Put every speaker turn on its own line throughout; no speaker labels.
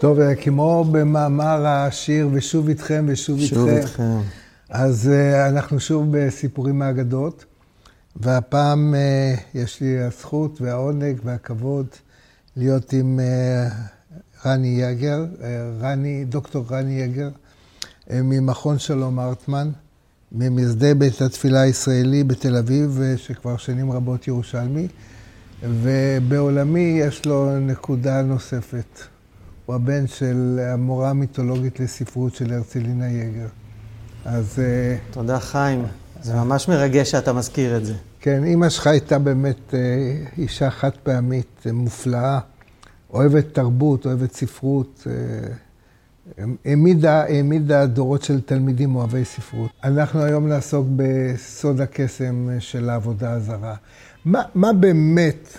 טוב, אה, כמו במאמר השיר, ושוב איתכם ושוב איתכם.
שוב איתכם.
אז uh, אנחנו שוב בסיפורים מהאגדות, והפעם uh, יש לי הזכות והעונג והכבוד להיות עם uh, רני יגר, uh, רני, דוקטור רני יגר, uh, ממכון שלום ארטמן, ממסדי בית התפילה הישראלי בתל אביב, uh, שכבר שנים רבות ירושלמי, ובעולמי יש לו נקודה נוספת. הוא הבן של המורה המיתולוגית לספרות של הרצלינה יגר. אז...
תודה, חיים. זה ממש מרגש שאתה מזכיר את זה.
כן, אימא שלך הייתה באמת אישה חד פעמית, מופלאה, אוהבת תרבות, אוהבת ספרות, העמידה, העמידה דורות של תלמידים אוהבי ספרות. אנחנו היום נעסוק בסוד הקסם של העבודה הזרה. מה, מה באמת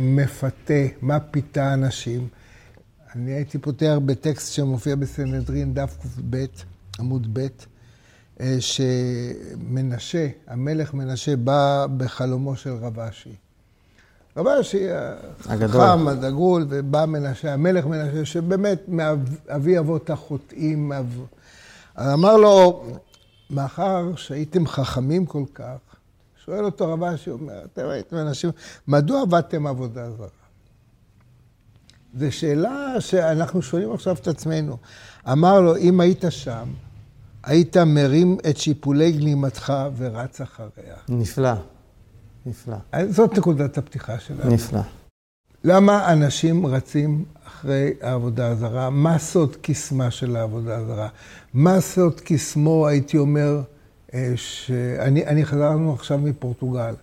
מפתה, מה פיתה אנשים? אני הייתי פותח בטקסט שמופיע בסנהדרין, דף קב, עמוד ב', שמנשה, המלך מנשה, בא בחלומו של רב אשי. רב אשי, החכם, הדגול, ובא מנשה, המלך מנשה, שבאמת מאבי אבות החוטאים. אב... אמר לו, מאחר שהייתם חכמים כל כך, שואל אותו רב אשי, אומר, אתם הייתם אנשים, מדוע עבדתם עבודה זרה? זו שאלה שאנחנו שואלים עכשיו את עצמנו. אמר לו, אם היית שם, היית מרים את שיפולי גלימתך ורץ אחריה.
נפלא, נפלא.
זאת נקודת הפתיחה שלנו.
נפלא.
למה אנשים רצים אחרי העבודה הזרה? מה סוד קסמה של העבודה הזרה? מה סוד קסמו, הייתי אומר, שאני אני חזרנו עכשיו מפורטוגל,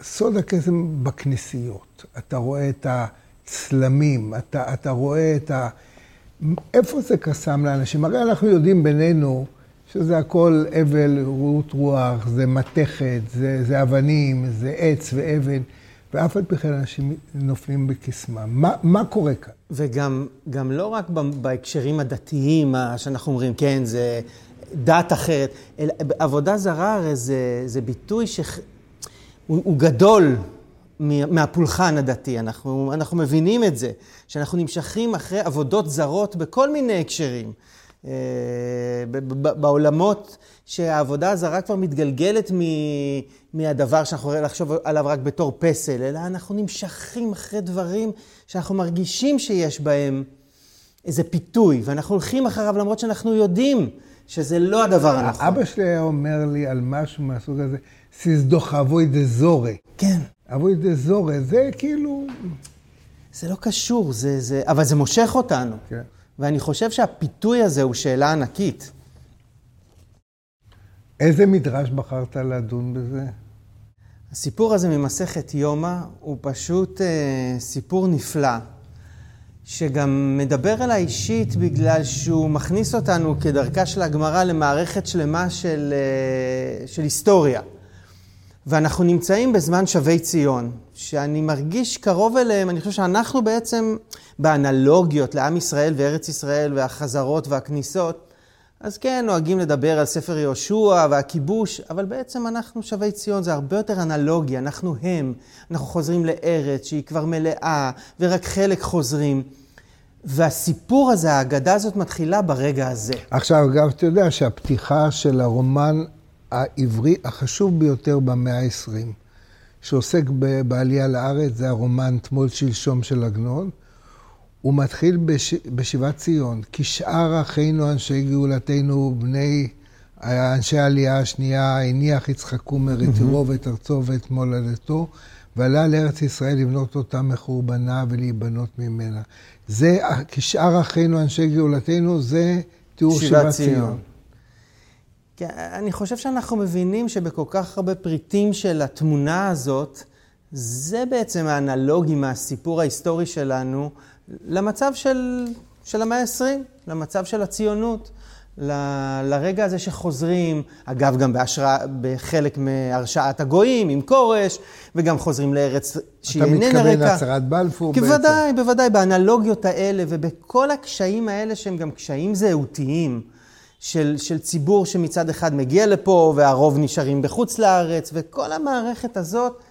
וסוד הקסם בכנסיות. אתה רואה את הצלמים, אתה, אתה רואה את ה... איפה זה קסם לאנשים? הרי אנחנו יודעים בינינו שזה הכל אבל, רות רוח, זה מתכת, זה, זה אבנים, זה עץ ואבן, ואף על פי כן אנשים נופלים בקסמם. מה, מה קורה כאן?
וגם גם לא רק בהקשרים הדתיים, שאנחנו אומרים, כן, זה דת אחרת, אלא עבודה זרה הרי זה, זה ביטוי שהוא הוא גדול. מהפולחן הדתי. אנחנו, אנחנו מבינים את זה, שאנחנו נמשכים אחרי עבודות זרות בכל מיני הקשרים. אה, בעולמות שהעבודה הזרה כבר מתגלגלת מהדבר שאנחנו לחשוב עליו רק בתור פסל, אלא אנחנו נמשכים אחרי דברים שאנחנו מרגישים שיש בהם איזה פיתוי, ואנחנו הולכים אחריו למרות שאנחנו יודעים שזה לא הדבר הנכון.
אבא שלי היה אומר לי על משהו מהסוג הזה, סיסדוך אבוי דזורי.
כן.
אבוי דזורי, זה כאילו...
זה לא קשור, זה, זה... אבל זה מושך אותנו.
כן.
ואני חושב שהפיתוי הזה הוא שאלה ענקית.
איזה מדרש בחרת לדון בזה?
הסיפור הזה ממסכת יומא הוא פשוט אה, סיפור נפלא, שגם מדבר אליי אישית בגלל שהוא מכניס אותנו כדרכה של הגמרא למערכת שלמה של, אה, של היסטוריה. ואנחנו נמצאים בזמן שבי ציון, שאני מרגיש קרוב אליהם, אני חושב שאנחנו בעצם באנלוגיות לעם ישראל וארץ ישראל והחזרות והכניסות, אז כן, נוהגים לדבר על ספר יהושע והכיבוש, אבל בעצם אנחנו שבי ציון, זה הרבה יותר אנלוגי, אנחנו הם, אנחנו חוזרים לארץ שהיא כבר מלאה, ורק חלק חוזרים. והסיפור הזה, ההגדה הזאת מתחילה ברגע הזה.
עכשיו, אגב, אתה יודע שהפתיחה של הרומן העברי החשוב ביותר במאה ה-20, שעוסק בעלייה לארץ, זה הרומן תמול שלשום של עגנון. הוא מתחיל בש... בשיבת ציון, כי שאר אחינו אנשי גאולתנו, בני אנשי העלייה השנייה, הניח יצחק קומר את עירו ואת ארצו ואת מולדתו, ועלה לארץ ישראל לבנות אותה מחורבנה ולהיבנות ממנה. זה, כי שאר אחינו אנשי גאולתנו, זה תיאור שיבת ציון. ציון.
כן, אני חושב שאנחנו מבינים שבכל כך הרבה פריטים של התמונה הזאת, זה בעצם האנלוגי מהסיפור ההיסטורי שלנו למצב של, של המאה ה-20, למצב של הציונות, ל, לרגע הזה שחוזרים, אגב, גם בהשרא, בחלק מהרשעת הגויים עם כורש, וגם חוזרים לארץ שהיא איננה רקע.
אתה מתכוון להצהרת בלפור
בעצם. בוודאי, בוודאי, באנלוגיות האלה ובכל הקשיים האלה שהם גם קשיים זהותיים. של, של ציבור שמצד אחד מגיע לפה והרוב נשארים בחוץ לארץ, וכל המערכת הזאת,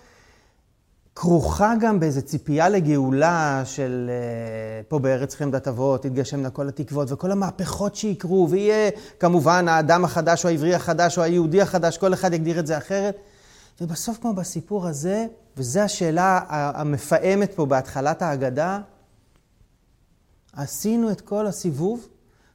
כרוכה גם באיזו ציפייה לגאולה של אה, פה בארץ חמדת אבות, תתגשמנה כל התקוות וכל המהפכות שיקרו, ויהיה כמובן האדם החדש או העברי החדש או היהודי החדש, כל אחד יגדיר את זה אחרת. ובסוף כמו בסיפור הזה, וזו השאלה המפעמת פה בהתחלת ההגדה, עשינו את כל הסיבוב,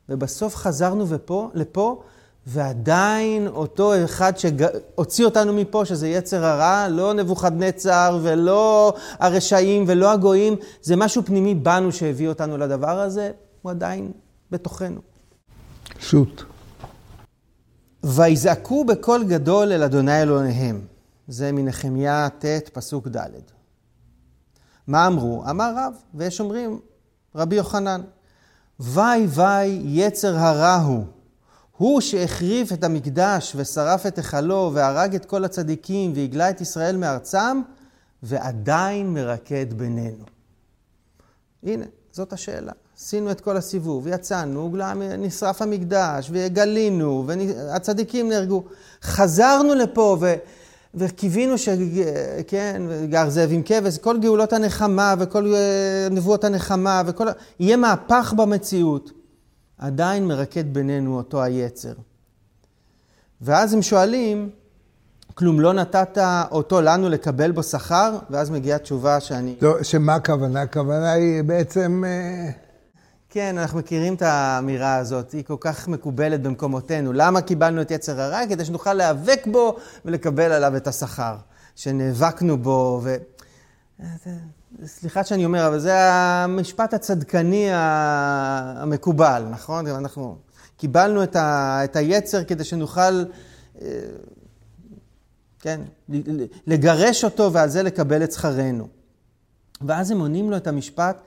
ובסוף חזרנו ופה, לפה, ועדיין אותו אחד שהוציא אותנו מפה, שזה יצר הרע, לא נבוכדנצר ולא הרשעים ולא הגויים, זה משהו פנימי בנו שהביא אותנו לדבר הזה, הוא עדיין בתוכנו.
שוט.
ויזעקו בקול גדול אל אדוני אלוהיהם. זה מנחמיה ט', פסוק ד'. מה אמרו? אמר רב, ויש אומרים, רבי יוחנן, וי וי יצר הרע הוא. הוא שהחריב את המקדש ושרף את היכלו והרג את כל הצדיקים והגלה את ישראל מארצם, ועדיין מרקד בינינו. הנה, זאת השאלה. עשינו את כל הסיבוב, יצאנו, נשרף המקדש, וגלינו, והצדיקים נהרגו. חזרנו לפה ו... וקיווינו ש... כן, גר זאב עם כבש, כל גאולות הנחמה וכל אה, נבואות הנחמה וכל... יהיה מהפך במציאות. עדיין מרקד בינינו אותו היצר. ואז הם שואלים, כלום לא נתת אותו לנו לקבל בו שכר? ואז מגיעה תשובה שאני...
לא, שמה הכוונה? הכוונה היא בעצם... אה,
כן, אנחנו מכירים את האמירה הזאת, היא כל כך מקובלת במקומותינו. למה קיבלנו את יצר הרע? כדי שנוכל להיאבק בו ולקבל עליו את השכר. שנאבקנו בו, ו... סליחה שאני אומר, אבל זה המשפט הצדקני המקובל, נכון? אנחנו קיבלנו את, ה... את היצר כדי שנוכל, אה, כן, לגרש אותו ועל זה לקבל את שכרנו. ואז הם עונים לו את המשפט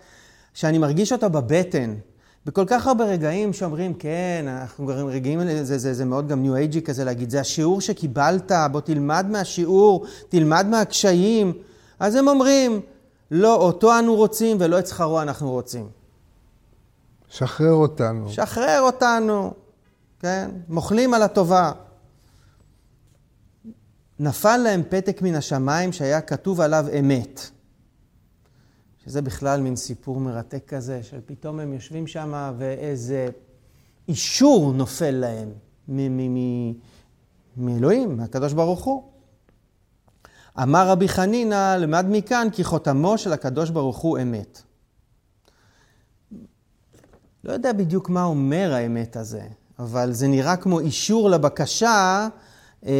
שאני מרגיש אותו בבטן. בכל כך הרבה רגעים שאומרים, כן, אנחנו רגעים, זה, זה, זה מאוד גם ניו אייג'י כזה להגיד, זה השיעור שקיבלת, בוא תלמד מהשיעור, תלמד מהקשיים. אז הם אומרים, לא אותו אנו רוצים ולא את שכרו אנחנו רוצים.
שחרר אותנו.
שחרר אותנו, כן? מוכלים על הטובה. נפל להם פתק מן השמיים שהיה כתוב עליו אמת. שזה בכלל מין סיפור מרתק כזה, של פתאום הם יושבים שם ואיזה אישור נופל להם מאלוהים, מהקדוש ברוך הוא. אמר רבי חנינא, למד מכאן כי חותמו של הקדוש ברוך הוא אמת. לא יודע בדיוק מה אומר האמת הזה, אבל זה נראה כמו אישור לבקשה, אה,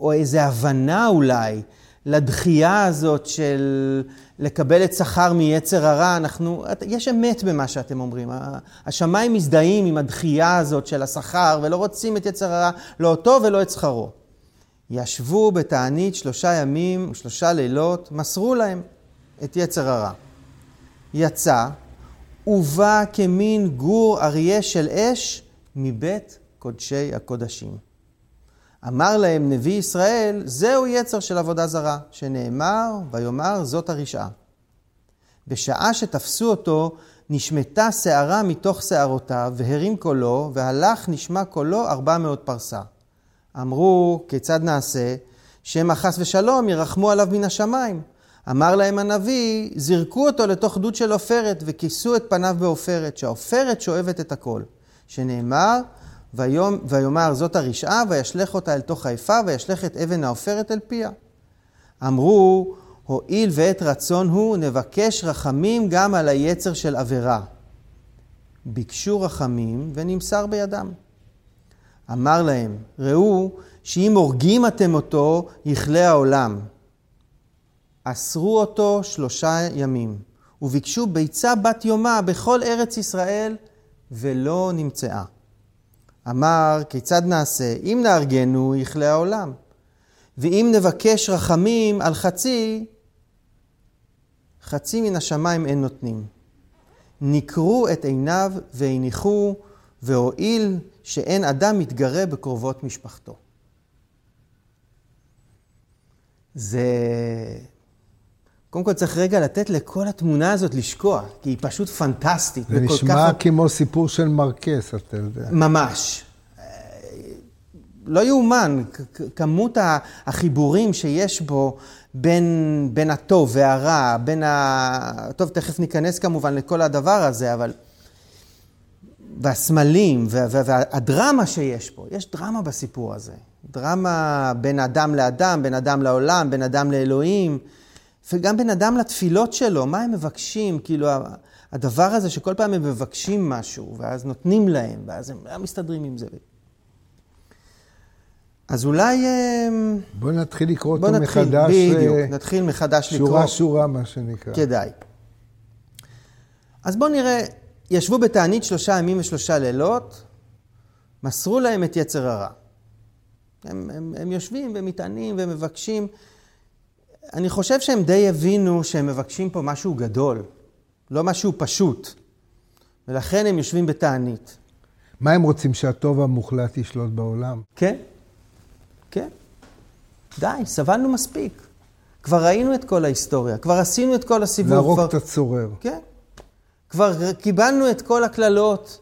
או איזו הבנה אולי לדחייה הזאת של לקבל את שכר מיצר הרע. אנחנו, יש אמת במה שאתם אומרים. השמיים מזדהים עם הדחייה הזאת של השכר ולא רוצים את יצר הרע, לא אותו ולא את שכרו. ישבו בתענית שלושה ימים ושלושה לילות, מסרו להם את יצר הרע. יצא, ובא כמין גור אריה של אש מבית קודשי הקודשים. אמר להם נביא ישראל, זהו יצר של עבודה זרה, שנאמר, ויאמר זאת הרשעה. בשעה שתפסו אותו, נשמטה שערה מתוך שערותיו, והרים קולו, והלך נשמע קולו ארבע מאות פרסה. אמרו, כיצד נעשה? שמא חס ושלום ירחמו עליו מן השמיים. אמר להם הנביא, זרקו אותו לתוך דוד של עופרת וכיסו את פניו בעופרת, שהעופרת שואבת את הכל. שנאמר, ויום, ויאמר זאת הרשעה, וישלך אותה אל תוך האפה, וישלך את אבן העופרת אל פיה. אמרו, הואיל ועת רצון הוא, נבקש רחמים גם על היצר של עבירה. ביקשו רחמים, ונמסר בידם. אמר להם, ראו שאם הורגים אתם אותו, יכלה העולם. אסרו אותו שלושה ימים, וביקשו ביצה בת יומה בכל ארץ ישראל, ולא נמצאה. אמר, כיצד נעשה? אם נהרגנו, יכלה העולם. ואם נבקש רחמים על חצי, חצי מן השמיים אין נותנים. נקרו את עיניו והניחו, והואיל שאין אדם מתגרה בקרובות משפחתו. זה... קודם כל צריך רגע לתת לכל התמונה הזאת לשקוע, כי היא פשוט פנטסטית.
זה נשמע כך... כמו סיפור של מרקס, אתה יודע.
ממש. לא יאומן, כמות החיבורים שיש בו בין, בין הטוב והרע, בין ה... טוב, תכף ניכנס כמובן לכל הדבר הזה, אבל... והסמלים, וה, וה, והדרמה שיש פה, יש דרמה בסיפור הזה. דרמה בין אדם לאדם, בין אדם לעולם, בין אדם לאלוהים, וגם בין אדם לתפילות שלו, מה הם מבקשים, כאילו הדבר הזה שכל פעם הם מבקשים משהו, ואז נותנים להם, ואז הם לא מסתדרים עם זה. אז אולי... אמ,
בוא נתחיל לקרוא אותו מחדש.
בדיוק, אה, נתחיל מחדש
לקרוא. שורה שורה, מה שנקרא.
כדאי. אז בואו נראה, ישבו בתענית שלושה ימים ושלושה לילות, מסרו להם את יצר הרע. הם, הם, הם יושבים ומטענים ומבקשים. אני חושב שהם די הבינו שהם מבקשים פה משהו גדול, לא משהו פשוט. ולכן הם יושבים בתענית.
מה הם רוצים, שהטוב המוחלט ישלוט בעולם?
כן, כן. די, סבלנו מספיק. כבר ראינו את כל ההיסטוריה, כבר עשינו את כל הסיבוב.
להרוג
כבר...
את הצורר.
כן. כבר קיבלנו את כל הקללות,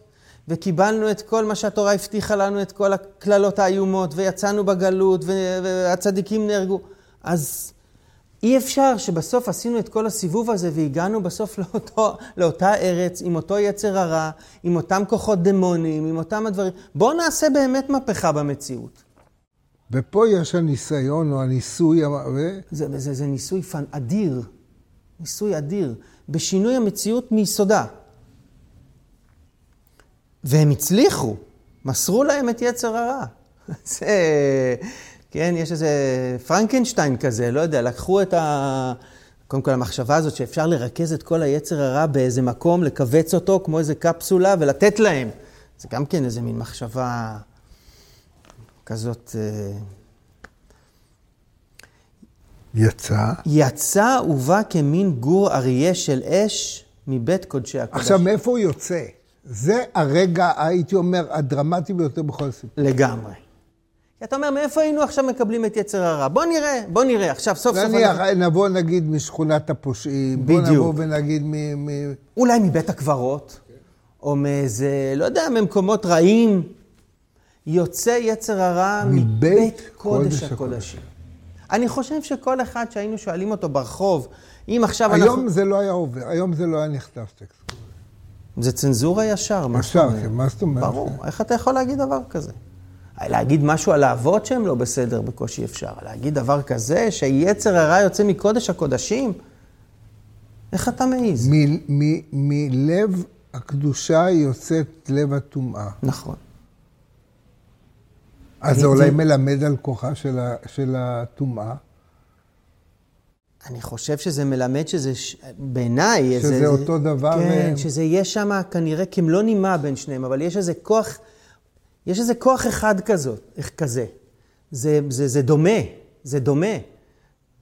וקיבלנו את כל מה שהתורה הבטיחה לנו, את כל הקללות האיומות, ויצאנו בגלות, והצדיקים נהרגו. אז אי אפשר שבסוף עשינו את כל הסיבוב הזה והגענו בסוף לאותו, לאותה ארץ, עם אותו יצר הרע, עם אותם כוחות דמונים, עם אותם הדברים. בואו נעשה באמת מהפכה במציאות.
ופה יש הניסיון או הניסוי...
זה, זה, זה ניסוי פן, אדיר, ניסוי אדיר, בשינוי המציאות מיסודה. והם הצליחו, מסרו להם את יצר הרע. זה, כן, יש איזה פרנקנשטיין כזה, לא יודע, לקחו את ה... קודם כל המחשבה הזאת שאפשר לרכז את כל היצר הרע באיזה מקום, לכווץ אותו כמו איזה קפסולה ולתת להם. זה גם כן איזה מין מחשבה כזאת...
יצא?
יצא ובא כמין גור אריה של אש מבית קודשי הקודש.
עכשיו, מאיפה הוא יוצא? זה הרגע, הייתי אומר, הדרמטי ביותר בכל הסיפור.
לגמרי. כי אתה אומר, מאיפה היינו עכשיו מקבלים את יצר הרע? בוא נראה, בוא נראה, עכשיו סוף סוף...
נניח, אנחנו... נבוא נגיד משכונת הפושעים, בדיוק. בוא נבוא ונגיד מ... מ...
אולי מבית הקברות, או מאיזה, לא יודע, ממקומות רעים. יוצא יצר הרע מבית קודש הקודשים. אני חושב שכל אחד שהיינו שואלים אותו ברחוב, אם עכשיו
היום אנחנו... היום זה לא היה עובר, היום זה לא היה נכתב טקסט.
זה צנזורה ישר,
מה זאת אומרת? ישר, מה זאת אומרת?
ברור, איך אתה יכול להגיד דבר כזה? להגיד משהו על האבות שהם לא בסדר, בקושי אפשר. להגיד דבר כזה, שיצר הרע יוצא מקודש הקודשים? איך אתה מעז?
מלב הקדושה יוצאת לב הטומאה.
נכון.
אז זה אולי מלמד על כוחה של הטומאה?
אני חושב שזה מלמד שזה, בעיניי...
שזה זה, אותו דבר.
כן, ו... שזה יש שם כנראה כמלוא נימה בין שניהם, אבל יש איזה כוח, יש איזה כוח אחד כזאת, כזה. זה, זה, זה דומה, זה דומה.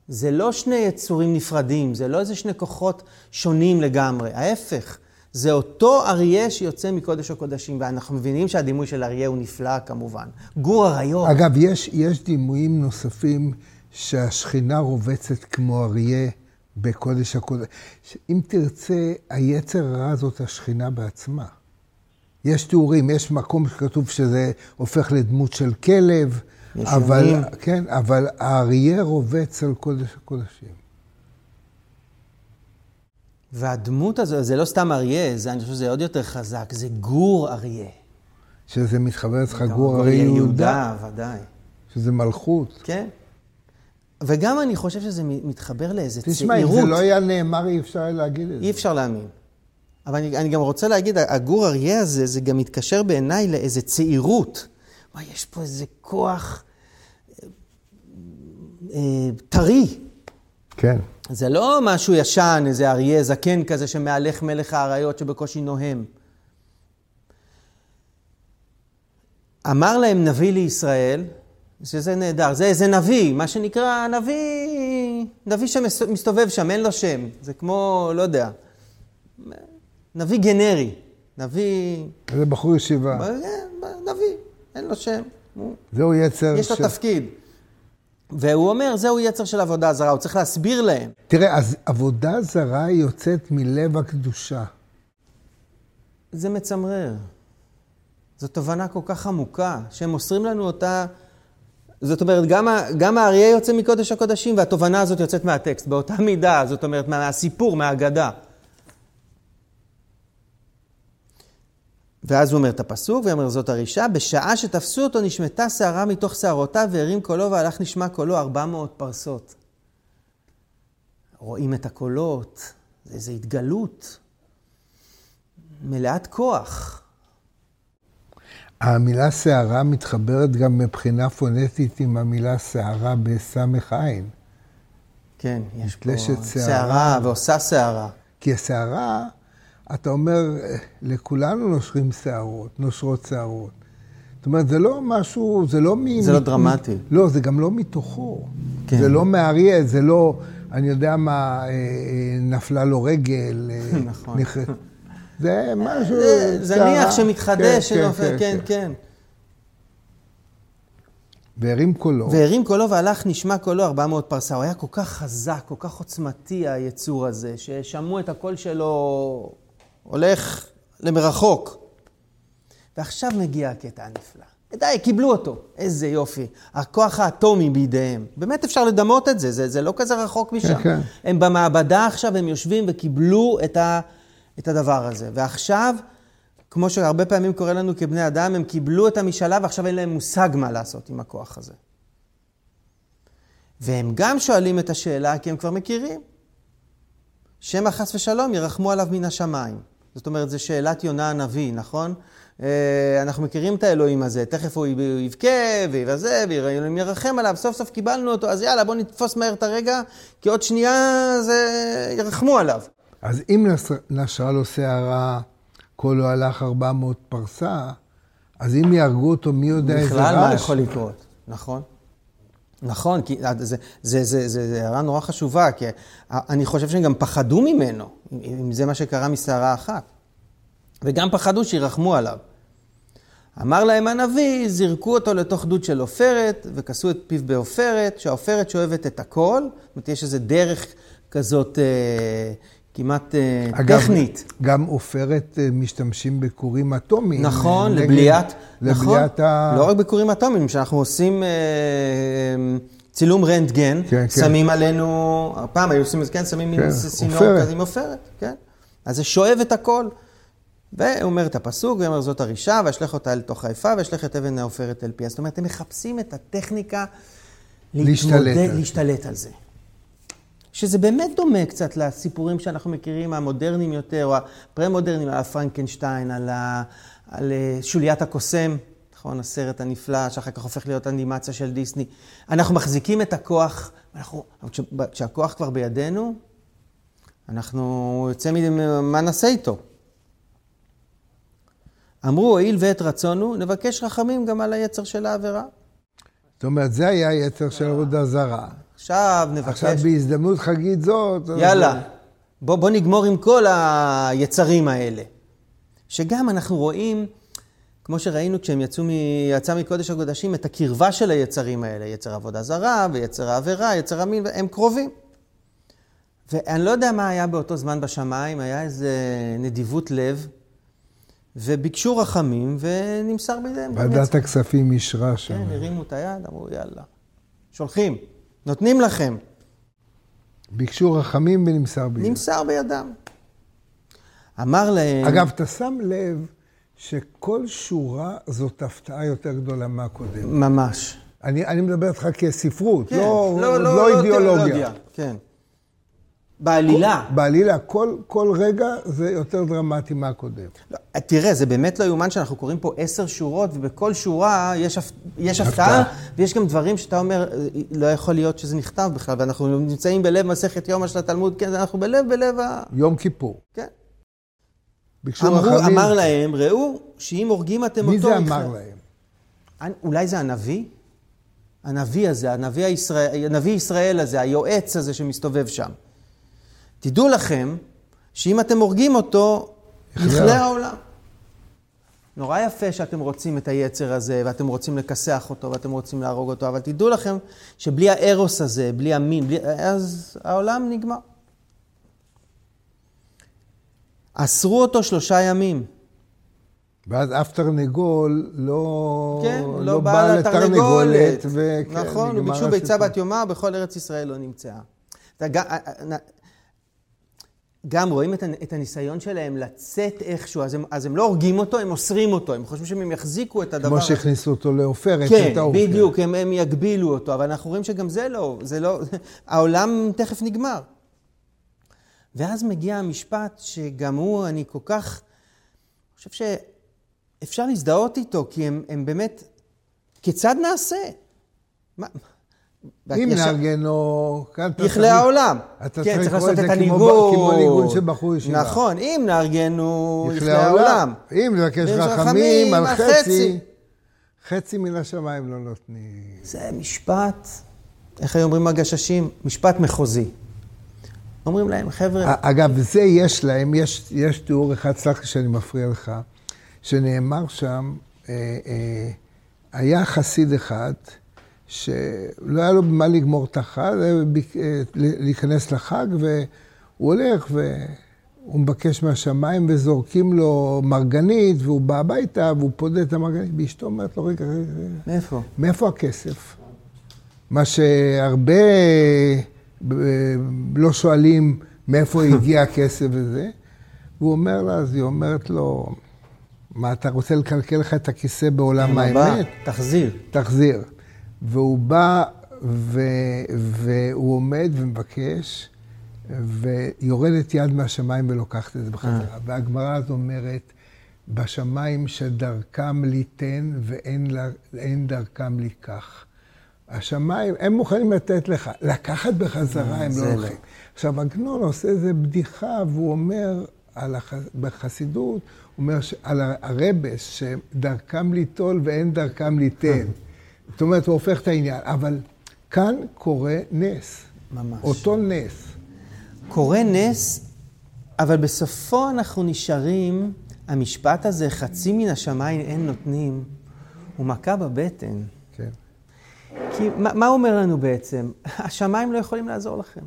זה לא שני יצורים נפרדים, זה לא איזה שני כוחות שונים לגמרי, ההפך. זה אותו אריה שיוצא מקודש הקודשים, ואנחנו מבינים שהדימוי של אריה הוא נפלא כמובן. גור אריות.
אגב, יש, יש דימויים נוספים שהשכינה רובצת כמו אריה בקודש הקודש. אם תרצה, היצר הרע זאת השכינה בעצמה. יש תיאורים, יש מקום שכתוב שזה הופך לדמות של כלב, אבל. כן, אבל האריה רובץ על קודש הקודשים.
והדמות הזו, זה לא סתם אריה, זה, אני חושב שזה עוד יותר חזק, זה גור אריה.
שזה מתחבר אצלך גור אריה יהודה. יהודה,
ודאי.
שזה מלכות.
כן. וגם אני חושב שזה מתחבר לאיזה
תשמע, צעירות. תשמע, אם זה לא היה נאמר, אי אפשר היה להגיד את זה.
אי אפשר להאמין. אבל אני, אני גם רוצה להגיד, הגור אריה הזה, זה גם מתקשר בעיניי לאיזה צעירות. מה, יש פה איזה כוח אה, טרי.
כן.
זה לא משהו ישן, איזה אריה זקן כזה שמהלך מלך האריות שבקושי נוהם. אמר להם נביא לישראל, שזה נהדר, זה איזה נביא, מה שנקרא נביא, נביא שמסתובב שם, אין לו שם. זה כמו, לא יודע, נביא גנרי, נביא...
זה בחור ישיבה.
נביא, אין לו שם.
זהו יצר
יש לו ש... תפקיד. והוא אומר, זהו יצר של עבודה זרה, הוא צריך להסביר להם.
תראה, אז עבודה זרה יוצאת מלב הקדושה.
זה מצמרר. זו תובנה כל כך עמוקה, שהם מוסרים לנו אותה זאת אומרת, גם, גם האריה יוצא מקודש הקודשים והתובנה הזאת יוצאת מהטקסט, באותה מידה, זאת אומרת, מהסיפור, מהאגדה. ואז הוא אומר את הפסוק, ואומר זאת הרישה, בשעה שתפסו אותו נשמטה שערה מתוך שערותיו והרים קולו והלך נשמע קולו ארבע מאות פרסות. רואים את הקולות, זה איזו התגלות מלאת כוח.
המילה שערה מתחברת גם מבחינה פונטית עם המילה שערה בסמך עין.
כן, יש פה שערה ועושה שערה.
כי השערה, אתה אומר, לכולנו נושרים שערות, נושרות שערות. זאת אומרת, זה לא משהו, זה לא מ...
זה לא דרמטי.
לא, זה גם לא מתוכו. כן. זה לא מאריה, זה לא, אני יודע מה, אה, אה, נפלה לו רגל.
אה, נכון.
זה משהו...
זניח שמתחדש, כן, כן, כן, כן.
והרים קולו.
והרים קולו והלך נשמע קולו 400 פרסה. הוא היה כל כך חזק, כל כך עוצמתי היצור הזה, ששמעו את הקול שלו הולך למרחוק. ועכשיו מגיע הקטע הנפלא. די, קיבלו אותו. איזה יופי. הכוח האטומי בידיהם. באמת אפשר לדמות את זה, זה, זה לא כזה רחוק משם. כן, כן. הם במעבדה עכשיו, הם יושבים וקיבלו את ה... את הדבר הזה. ועכשיו, כמו שהרבה פעמים קורה לנו כבני אדם, הם קיבלו את המשאלה ועכשיו אין להם מושג מה לעשות עם הכוח הזה. והם גם שואלים את השאלה כי הם כבר מכירים. שמא חס ושלום ירחמו עליו מן השמיים. זאת אומרת, זו שאלת יונה הנביא, נכון? אה, אנחנו מכירים את האלוהים הזה, תכף הוא יבכה ויבזה ואלוהים ירחם עליו, סוף סוף קיבלנו אותו, אז יאללה, בוא נתפוס מהר את הרגע, כי עוד שנייה זה... ירחמו עליו.
אז אם נשרה לו שערה, קולו הלך 400 פרסה, אז אם יהרגו אותו, מי יודע איזה רעש?
בכלל מה יכול לקרות, נכון? נכון, כי זו הערה נורא חשובה, כי אני חושב שהם גם פחדו ממנו, אם זה מה שקרה מסערה אחת. וגם פחדו שירחמו עליו. אמר להם הנביא, זרקו אותו לתוך דוד של עופרת, וכסו את פיו בעופרת, שהעופרת שואבת את הכל. זאת אומרת, יש איזו דרך כזאת אה, כמעט אה, אגב, טכנית.
גם עופרת אה, משתמשים בכורים אטומיים.
נכון, נגד, לבליית, לבליית נכון, ה... לא רק בכורים אטומיים, כשאנחנו עושים אה, צילום רנטגן, כן, כן. שמים כן. עלינו, פעם היו עושים את זה, כן, שמים כן, סינור כזה עם עופרת, כן. אז זה שואב את הכל. והוא אומר את הפסוק, הוא אומר זאת הרישה, ואשלח אותה אל תוך היפה, ואשלח את אבן העופרת אל פיה. זאת אומרת, הם מחפשים את הטכניקה
להשתלט,
להשתלט על זה. שזה באמת דומה קצת לסיפורים שאנחנו מכירים, המודרניים יותר, או הפרה-מודרניים, על הפרנקנשטיין, על, ה, על אה, שוליית הקוסם, נכון? הסרט הנפלא, שאחר כך הופך להיות אנימציה של דיסני. אנחנו מחזיקים את הכוח, אנחנו, כשהכוח כבר בידינו, אנחנו יוצא מזה, מה נעשה איתו? אמרו, הואיל ואת רצונו, נבקש רחמים גם על היצר של העבירה.
זאת אומרת, זה היה יצר של עבודה זרה.
עכשיו נבקש...
עכשיו בהזדמנות חגית זאת...
יאללה, זה... בוא, בוא נגמור עם כל היצרים האלה. שגם אנחנו רואים, כמו שראינו כשהם יצאו מ... יצא מקודש הקודשים, את הקרבה של היצרים האלה. יצר עבודה זרה ויצר העבירה, יצר המין, הם קרובים. ואני לא יודע מה היה באותו זמן בשמיים, היה איזה נדיבות לב, וביקשו רחמים, ונמסר בידיהם.
ועדת הכספים אישרה שם.
כן, הרימו את היד, אמרו, יאללה, שולחים. נותנים לכם.
ביקשו רחמים ונמסר בידם.
נמסר בידם. אמר להם...
אגב, אתה שם לב שכל שורה זאת הפתעה יותר גדולה מהקודם.
ממש.
אני, אני מדבר איתך כספרות, כן. לא, לא, לא, לא אידיאולוגיה. לא
כן. בעלילה.
כל, בעלילה, כל, כל רגע זה יותר דרמטי מהקודם.
לא, תראה, זה באמת לא יאומן שאנחנו קוראים פה עשר שורות, ובכל שורה יש, יש הפתעה, ויש גם דברים שאתה אומר, לא יכול להיות שזה נכתב בכלל, ואנחנו נמצאים בלב מסכת יומא של התלמוד, כן, אנחנו בלב, בלב ה...
יום כיפור.
כן. אמרו, החמים... אמר להם, ראו, שאם הורגים אתם
מי
אותו...
מי זה אמר להם?
אולי זה הנביא? הנביא הזה, הנביא ישראל, הנביא ישראל הזה, היועץ הזה שמסתובב שם. תדעו לכם שאם אתם הורגים אותו, יכלה העולם. נורא יפה שאתם רוצים את היצר הזה, ואתם רוצים לכסח אותו, ואתם רוצים להרוג אותו, אבל תדעו לכם שבלי הארוס הזה, בלי המין, בלי... אז העולם נגמר. אסרו אותו שלושה ימים.
ואז אף תרנגול לא, כן, לא, לא בא לתרנגולת.
וכן, נכון, ביקשו ביצה בת יומה, בכל ארץ ישראל לא נמצאה. גם רואים את הניסיון שלהם לצאת איכשהו, אז הם, אז הם לא הורגים אותו, הם אוסרים אותו, הם חושבים שהם יחזיקו את הדבר
הזה. כמו שהכניסו אותו לעופרת,
כן, את העופרת. כן, בדיוק, הם, הם יגבילו אותו, אבל אנחנו רואים שגם זה לא, זה לא, העולם תכף נגמר. ואז מגיע המשפט שגם הוא, אני כל כך, אני חושב שאפשר להזדהות איתו, כי הם, הם באמת, כיצד נעשה? מה,
אם נארגנו,
כאן אתה יכלה העולם.
אתה כן, צריך לעשות את הניגון. כמו ניגון של בחור
ישיבה. נכון, אם נארגנו, יכלה העולם.
אם נבקש רחמים על חצי, חצי מן השמיים לא נותנים.
זה משפט, איך היו אומרים הגששים? משפט מחוזי. אומרים להם, חבר'ה...
אגב, זה יש להם, יש, יש תיאור אחד, סלח לי שאני מפריע לך, שנאמר שם, אה, אה, היה חסיד אחד, שלא היה לו במה לגמור את החג, אה, להיכנס לחג, והוא הולך והוא מבקש מהשמיים וזורקים לו מרגנית, והוא בא הביתה והוא פודה את המרגנית, ואשתו אומרת לו, רגע, רגע,
מאיפה?
מאיפה הכסף? מה שהרבה אה, לא שואלים מאיפה הגיע הכסף וזה. והוא אומר לה, אז היא אומרת לו, מה, אתה רוצה לקלקל לך את הכיסא בעולם האמת?
תחזיר.
תחזיר. והוא בא ו, והוא עומד ומבקש, ויורדת יד מהשמיים ולוקחת את זה בחזרה. אה. והגמרא הזו אומרת, בשמיים שדרכם ליתן ואין דרכם לקח. השמיים, הם מוכנים לתת לך, לקחת בחזרה הם לא, לא הולכים. עכשיו, עגנון עושה איזה בדיחה, והוא אומר, על הח... בחסידות, הוא אומר על הרבס, שדרכם ליטול ואין דרכם ליתן. זאת אומרת, הוא הופך את העניין. אבל כאן קורה נס.
ממש.
אותו נס.
קורה נס, אבל בסופו אנחנו נשארים, המשפט הזה, חצי מן השמיים אין נותנים, הוא מכה בבטן.
כן.
כי מה, מה אומר לנו בעצם? השמיים לא יכולים לעזור לכם.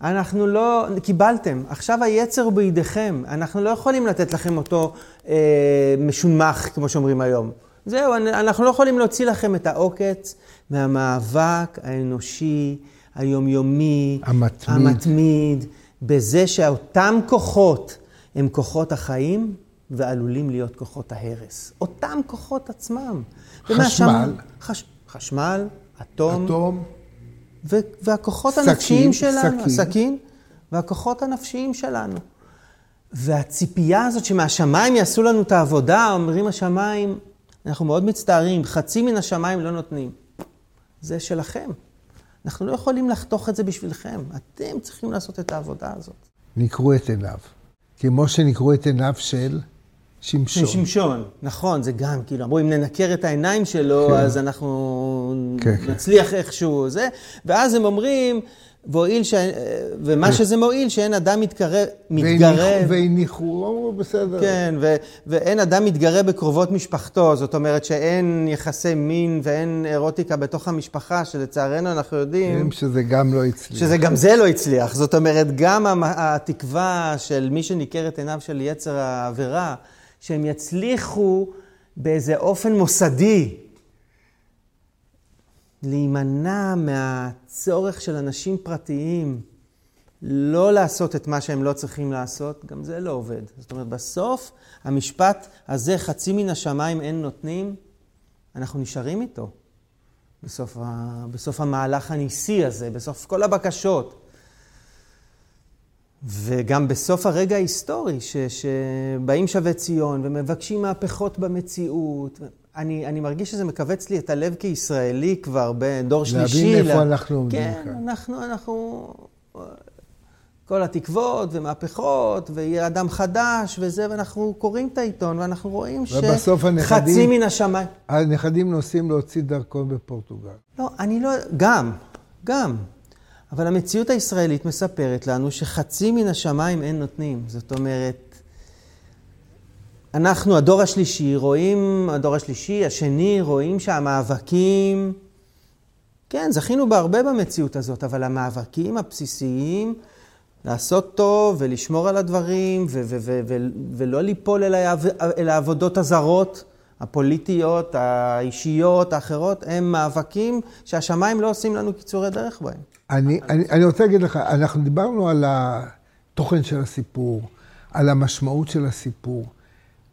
אנחנו לא, קיבלתם, עכשיו היצר בידיכם, אנחנו לא יכולים לתת לכם אותו אה, משונמך, כמו שאומרים היום. זהו, אנחנו לא יכולים להוציא לכם את העוקץ מהמאבק האנושי, היומיומי,
המתמיד.
המתמיד, בזה שאותם כוחות הם כוחות החיים ועלולים להיות כוחות ההרס. אותם כוחות עצמם.
חשמל.
חש, חשמל, אטום.
אטום.
ו, והכוחות סכין, הנפשיים שלנו. סכין. סכין. והכוחות הנפשיים שלנו. והציפייה הזאת שמהשמיים יעשו לנו את העבודה, אומרים השמיים, אנחנו מאוד מצטערים, חצי מן השמיים לא נותנים. זה שלכם. אנחנו לא יכולים לחתוך את זה בשבילכם. אתם צריכים לעשות את העבודה הזאת.
נקרו את עיניו. כמו שנקרו את עיניו של שמשון.
שמשון, נכון, זה גם, כאילו, אמרו, אם ננקר את העיניים שלו, כן. אז אנחנו כן, כן. נצליח כן. איכשהו, זה. ואז הם אומרים, והואיל ש... ומה כן. שזה מועיל, שאין אדם מתקרב, מתגרה...
והניחו, אמרו בסדר.
כן, ו... ואין אדם מתגרה בקרובות משפחתו, זאת אומרת שאין יחסי מין ואין אירוטיקה בתוך המשפחה, שלצערנו אנחנו יודעים...
כן, שזה גם לא הצליח.
שזה גם זה לא הצליח. זאת אומרת, גם התקווה של מי שניכר את עיניו של יצר העבירה, שהם יצליחו באיזה אופן מוסדי להימנע מהצורך של אנשים פרטיים לא לעשות את מה שהם לא צריכים לעשות, גם זה לא עובד. זאת אומרת, בסוף המשפט הזה, חצי מן השמיים אין נותנים, אנחנו נשארים איתו. בסוף, ה... בסוף המהלך הניסי הזה, בסוף כל הבקשות. וגם בסוף הרגע ההיסטורי, ש... שבאים שבי ציון ומבקשים מהפכות במציאות. אני, אני מרגיש שזה מכווץ לי את הלב כישראלי כבר בדור שלישי.
להבין איפה אנחנו עומדים
כן, כאן. כן, אנחנו, אנחנו, כל התקוות ומהפכות, ויהיה אדם חדש וזה, ואנחנו קוראים את העיתון, ואנחנו רואים שחצי מן השמיים...
הנכדים נוסעים להוציא דרכון בפורטוגל.
לא, אני לא... גם, גם. אבל המציאות הישראלית מספרת לנו שחצי מן השמיים אין נותנים. זאת אומרת, אנחנו, הדור השלישי, רואים, הדור השלישי, השני, רואים שהמאבקים, כן, זכינו בהרבה במציאות הזאת, אבל המאבקים הבסיסיים לעשות טוב ולשמור על הדברים ו- ו- ו- ו- ולא ליפול אל, העב- אל העבודות הזרות, הפוליטיות, האישיות, האחרות, הם מאבקים שהשמיים לא עושים לנו קיצורי דרך בהם.
אני, אני, אני רוצה להגיד לך, אנחנו דיברנו על התוכן של הסיפור, על המשמעות של הסיפור,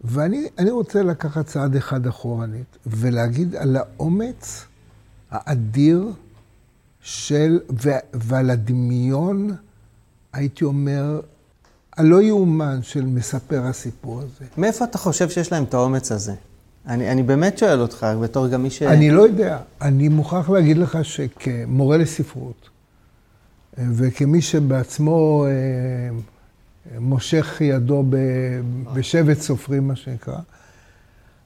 ואני רוצה לקחת צעד אחד אחורנית ולהגיד על האומץ האדיר של, ו, ועל הדמיון, הייתי אומר, הלא יאומן של מספר הסיפור הזה.
מאיפה אתה חושב שיש להם את האומץ הזה? אני, אני באמת שואל אותך, בתור גם מי ש...
אני לא יודע. אני מוכרח להגיד לך שכמורה לספרות, וכמי שבעצמו אה, מושך ידו בשבט סופרים, מה שנקרא,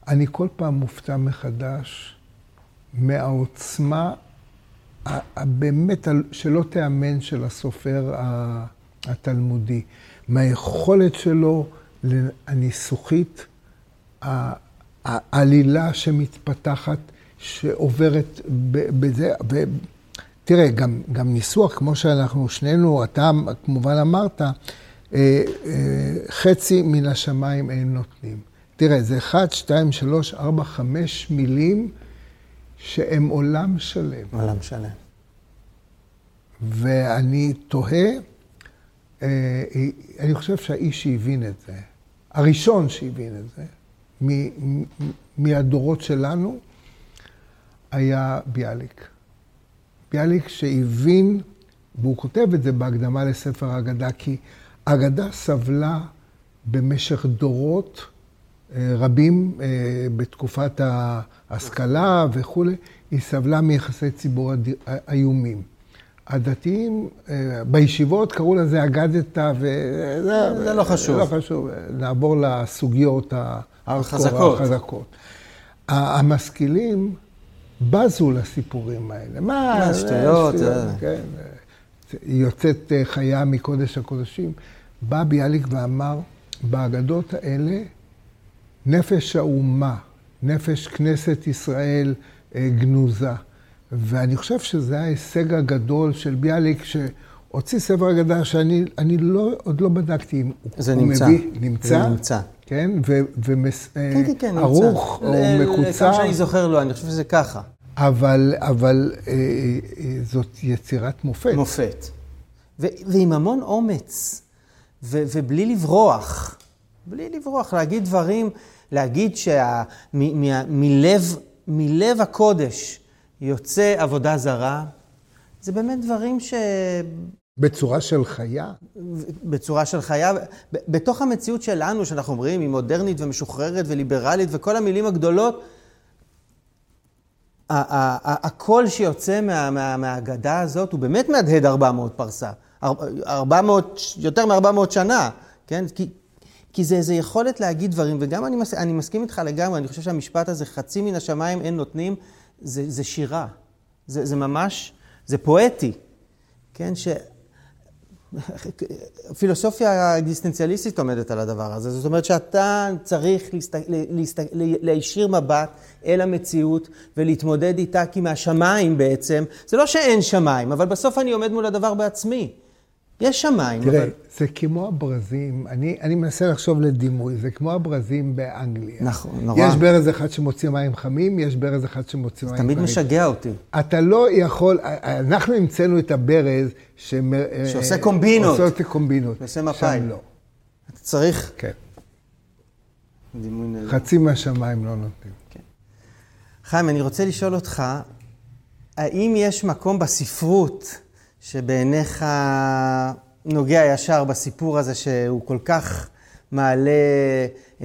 אני כל פעם מופתע מחדש מהעוצמה הבאמת שלא תיאמן של הסופר התלמודי, מהיכולת שלו הניסוחית, העלילה שמתפתחת, שעוברת בזה, ותראה, גם, גם ניסוח, כמו שאנחנו שנינו, אתה כמובן אמרת, חצי מן השמיים אין נותנים. תראה, זה אחד, שתיים, שלוש, ארבע, חמש מילים שהם עולם שלם.
עולם שלם.
ואני תוהה, אה, אני חושב שהאיש שהבין את זה, הראשון שהבין את זה, מהדורות שלנו, היה ביאליק. ביאליק שהבין, והוא כותב את זה בהקדמה לספר האגדה, כי האגדה סבלה במשך דורות אה, רבים אה, בתקופת ההשכלה וכולי, היא סבלה מיחסי ציבור איומים. הדתיים, אה, בישיבות קראו לזה אגדת,
וזה זה לא חשוב.
לא חשוב. נעבור לסוגיות החזקות. החזקות. המשכילים בזו לסיפורים האלה.
מה, שטויות.
כן. יוצאת חיה מקודש הקודשים. בא ביאליק ואמר, באגדות האלה, נפש האומה, נפש כנסת ישראל אה, גנוזה. ואני חושב שזה ההישג הגדול של ביאליק, שהוציא ספר אגדה שאני לא, עוד לא בדקתי אם
זה הוא נמצא.
מביא, נמצא.
זה נמצא.
כן,
וערוך
כן, כן, כן, או מקוצר.
כמה שאני זוכר לו, אני חושב שזה ככה.
אבל, אבל אה, אה, זאת יצירת מופת.
מופת. ו, ועם המון אומץ, ו, ובלי לברוח. בלי לברוח, להגיד דברים, להגיד שמלב מלב הקודש יוצא עבודה זרה, זה באמת דברים ש...
בצורה של חיה?
בצורה של חיה. בתוך המציאות שלנו, שאנחנו אומרים, היא מודרנית ומשוחררת וליברלית וכל המילים הגדולות, הקול שיוצא מה, מה, מהאגדה הזאת הוא באמת מהדהד 400 פרסה. 400, יותר מ-400 שנה, כן? כי, כי זה איזו יכולת להגיד דברים, וגם אני, מס, אני מסכים איתך לגמרי, אני חושב שהמשפט הזה, חצי מן השמיים אין נותנים, זה, זה שירה. זה, זה ממש, זה פואטי, כן? ש... פילוסופיה אקזיסטנציאליסטית עומדת על הדבר הזה. זאת אומרת שאתה צריך להסת... להסת... להישיר מבט אל המציאות ולהתמודד איתה כי מהשמיים בעצם, זה לא שאין שמיים, אבל בסוף אני עומד מול הדבר בעצמי. יש שמיים.
תראה, אבל... זה כמו הברזים, אני, אני מנסה לחשוב לדימוי, זה כמו הברזים באנגליה.
נכון, נורא.
יש ברז אחד שמוציא מים חמים, יש ברז אחד שמוציא מים
חמים. תמיד משגע אותי.
אתה לא יכול, אנחנו המצאנו את הברז ש...
שעושה קומבינות.
שעושה קומבינות.
שעושה מפאי.
שם לא.
אתה צריך...
כן. חצי מהשמיים לא נותנים. כן.
חיים, אני רוצה לשאול אותך, האם יש מקום בספרות שבעיניך נוגע ישר בסיפור הזה שהוא כל כך מעלה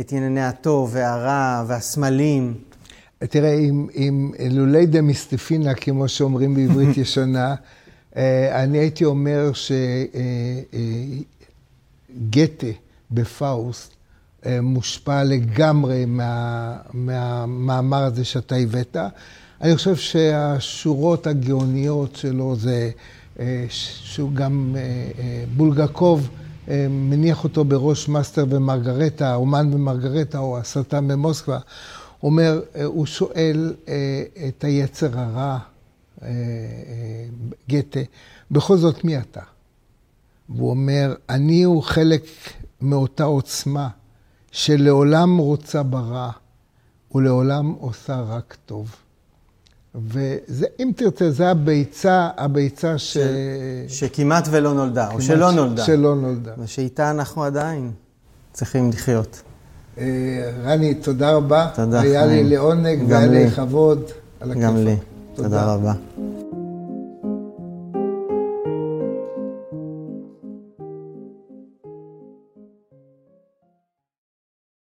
את ענייני הטוב והרע והסמלים.
תראה, אם, אם לולי דמיסטפינה, כמו שאומרים בעברית ישנה, אה, אני הייתי אומר שגתה אה, אה, בפאוסט מושפע לגמרי מה, מהמאמר הזה שאתה הבאת. אני חושב שהשורות הגאוניות שלו זה שהוא גם, אה, אה, בולגקוב מניח אותו בראש מאסטר ומרגרטה, אומן ומרגרטה, או השטן במוסקבה. אומר, הוא שואל את היצר הרע, גתה, בכל זאת מי אתה? והוא אומר, אני הוא חלק מאותה עוצמה שלעולם רוצה ברע ולעולם עושה רק טוב. וזה, אם תרצה, זה הביצה, הביצה ש...
ש... שכמעט ולא נולדה, או שלא נולדה.
שלא נולדה.
ושאיתה אנחנו עדיין צריכים לחיות.
אה, רני, תודה רבה.
תודה.
היה לי לעונג והיה לי לכבוד.
גם לי. תודה רבה.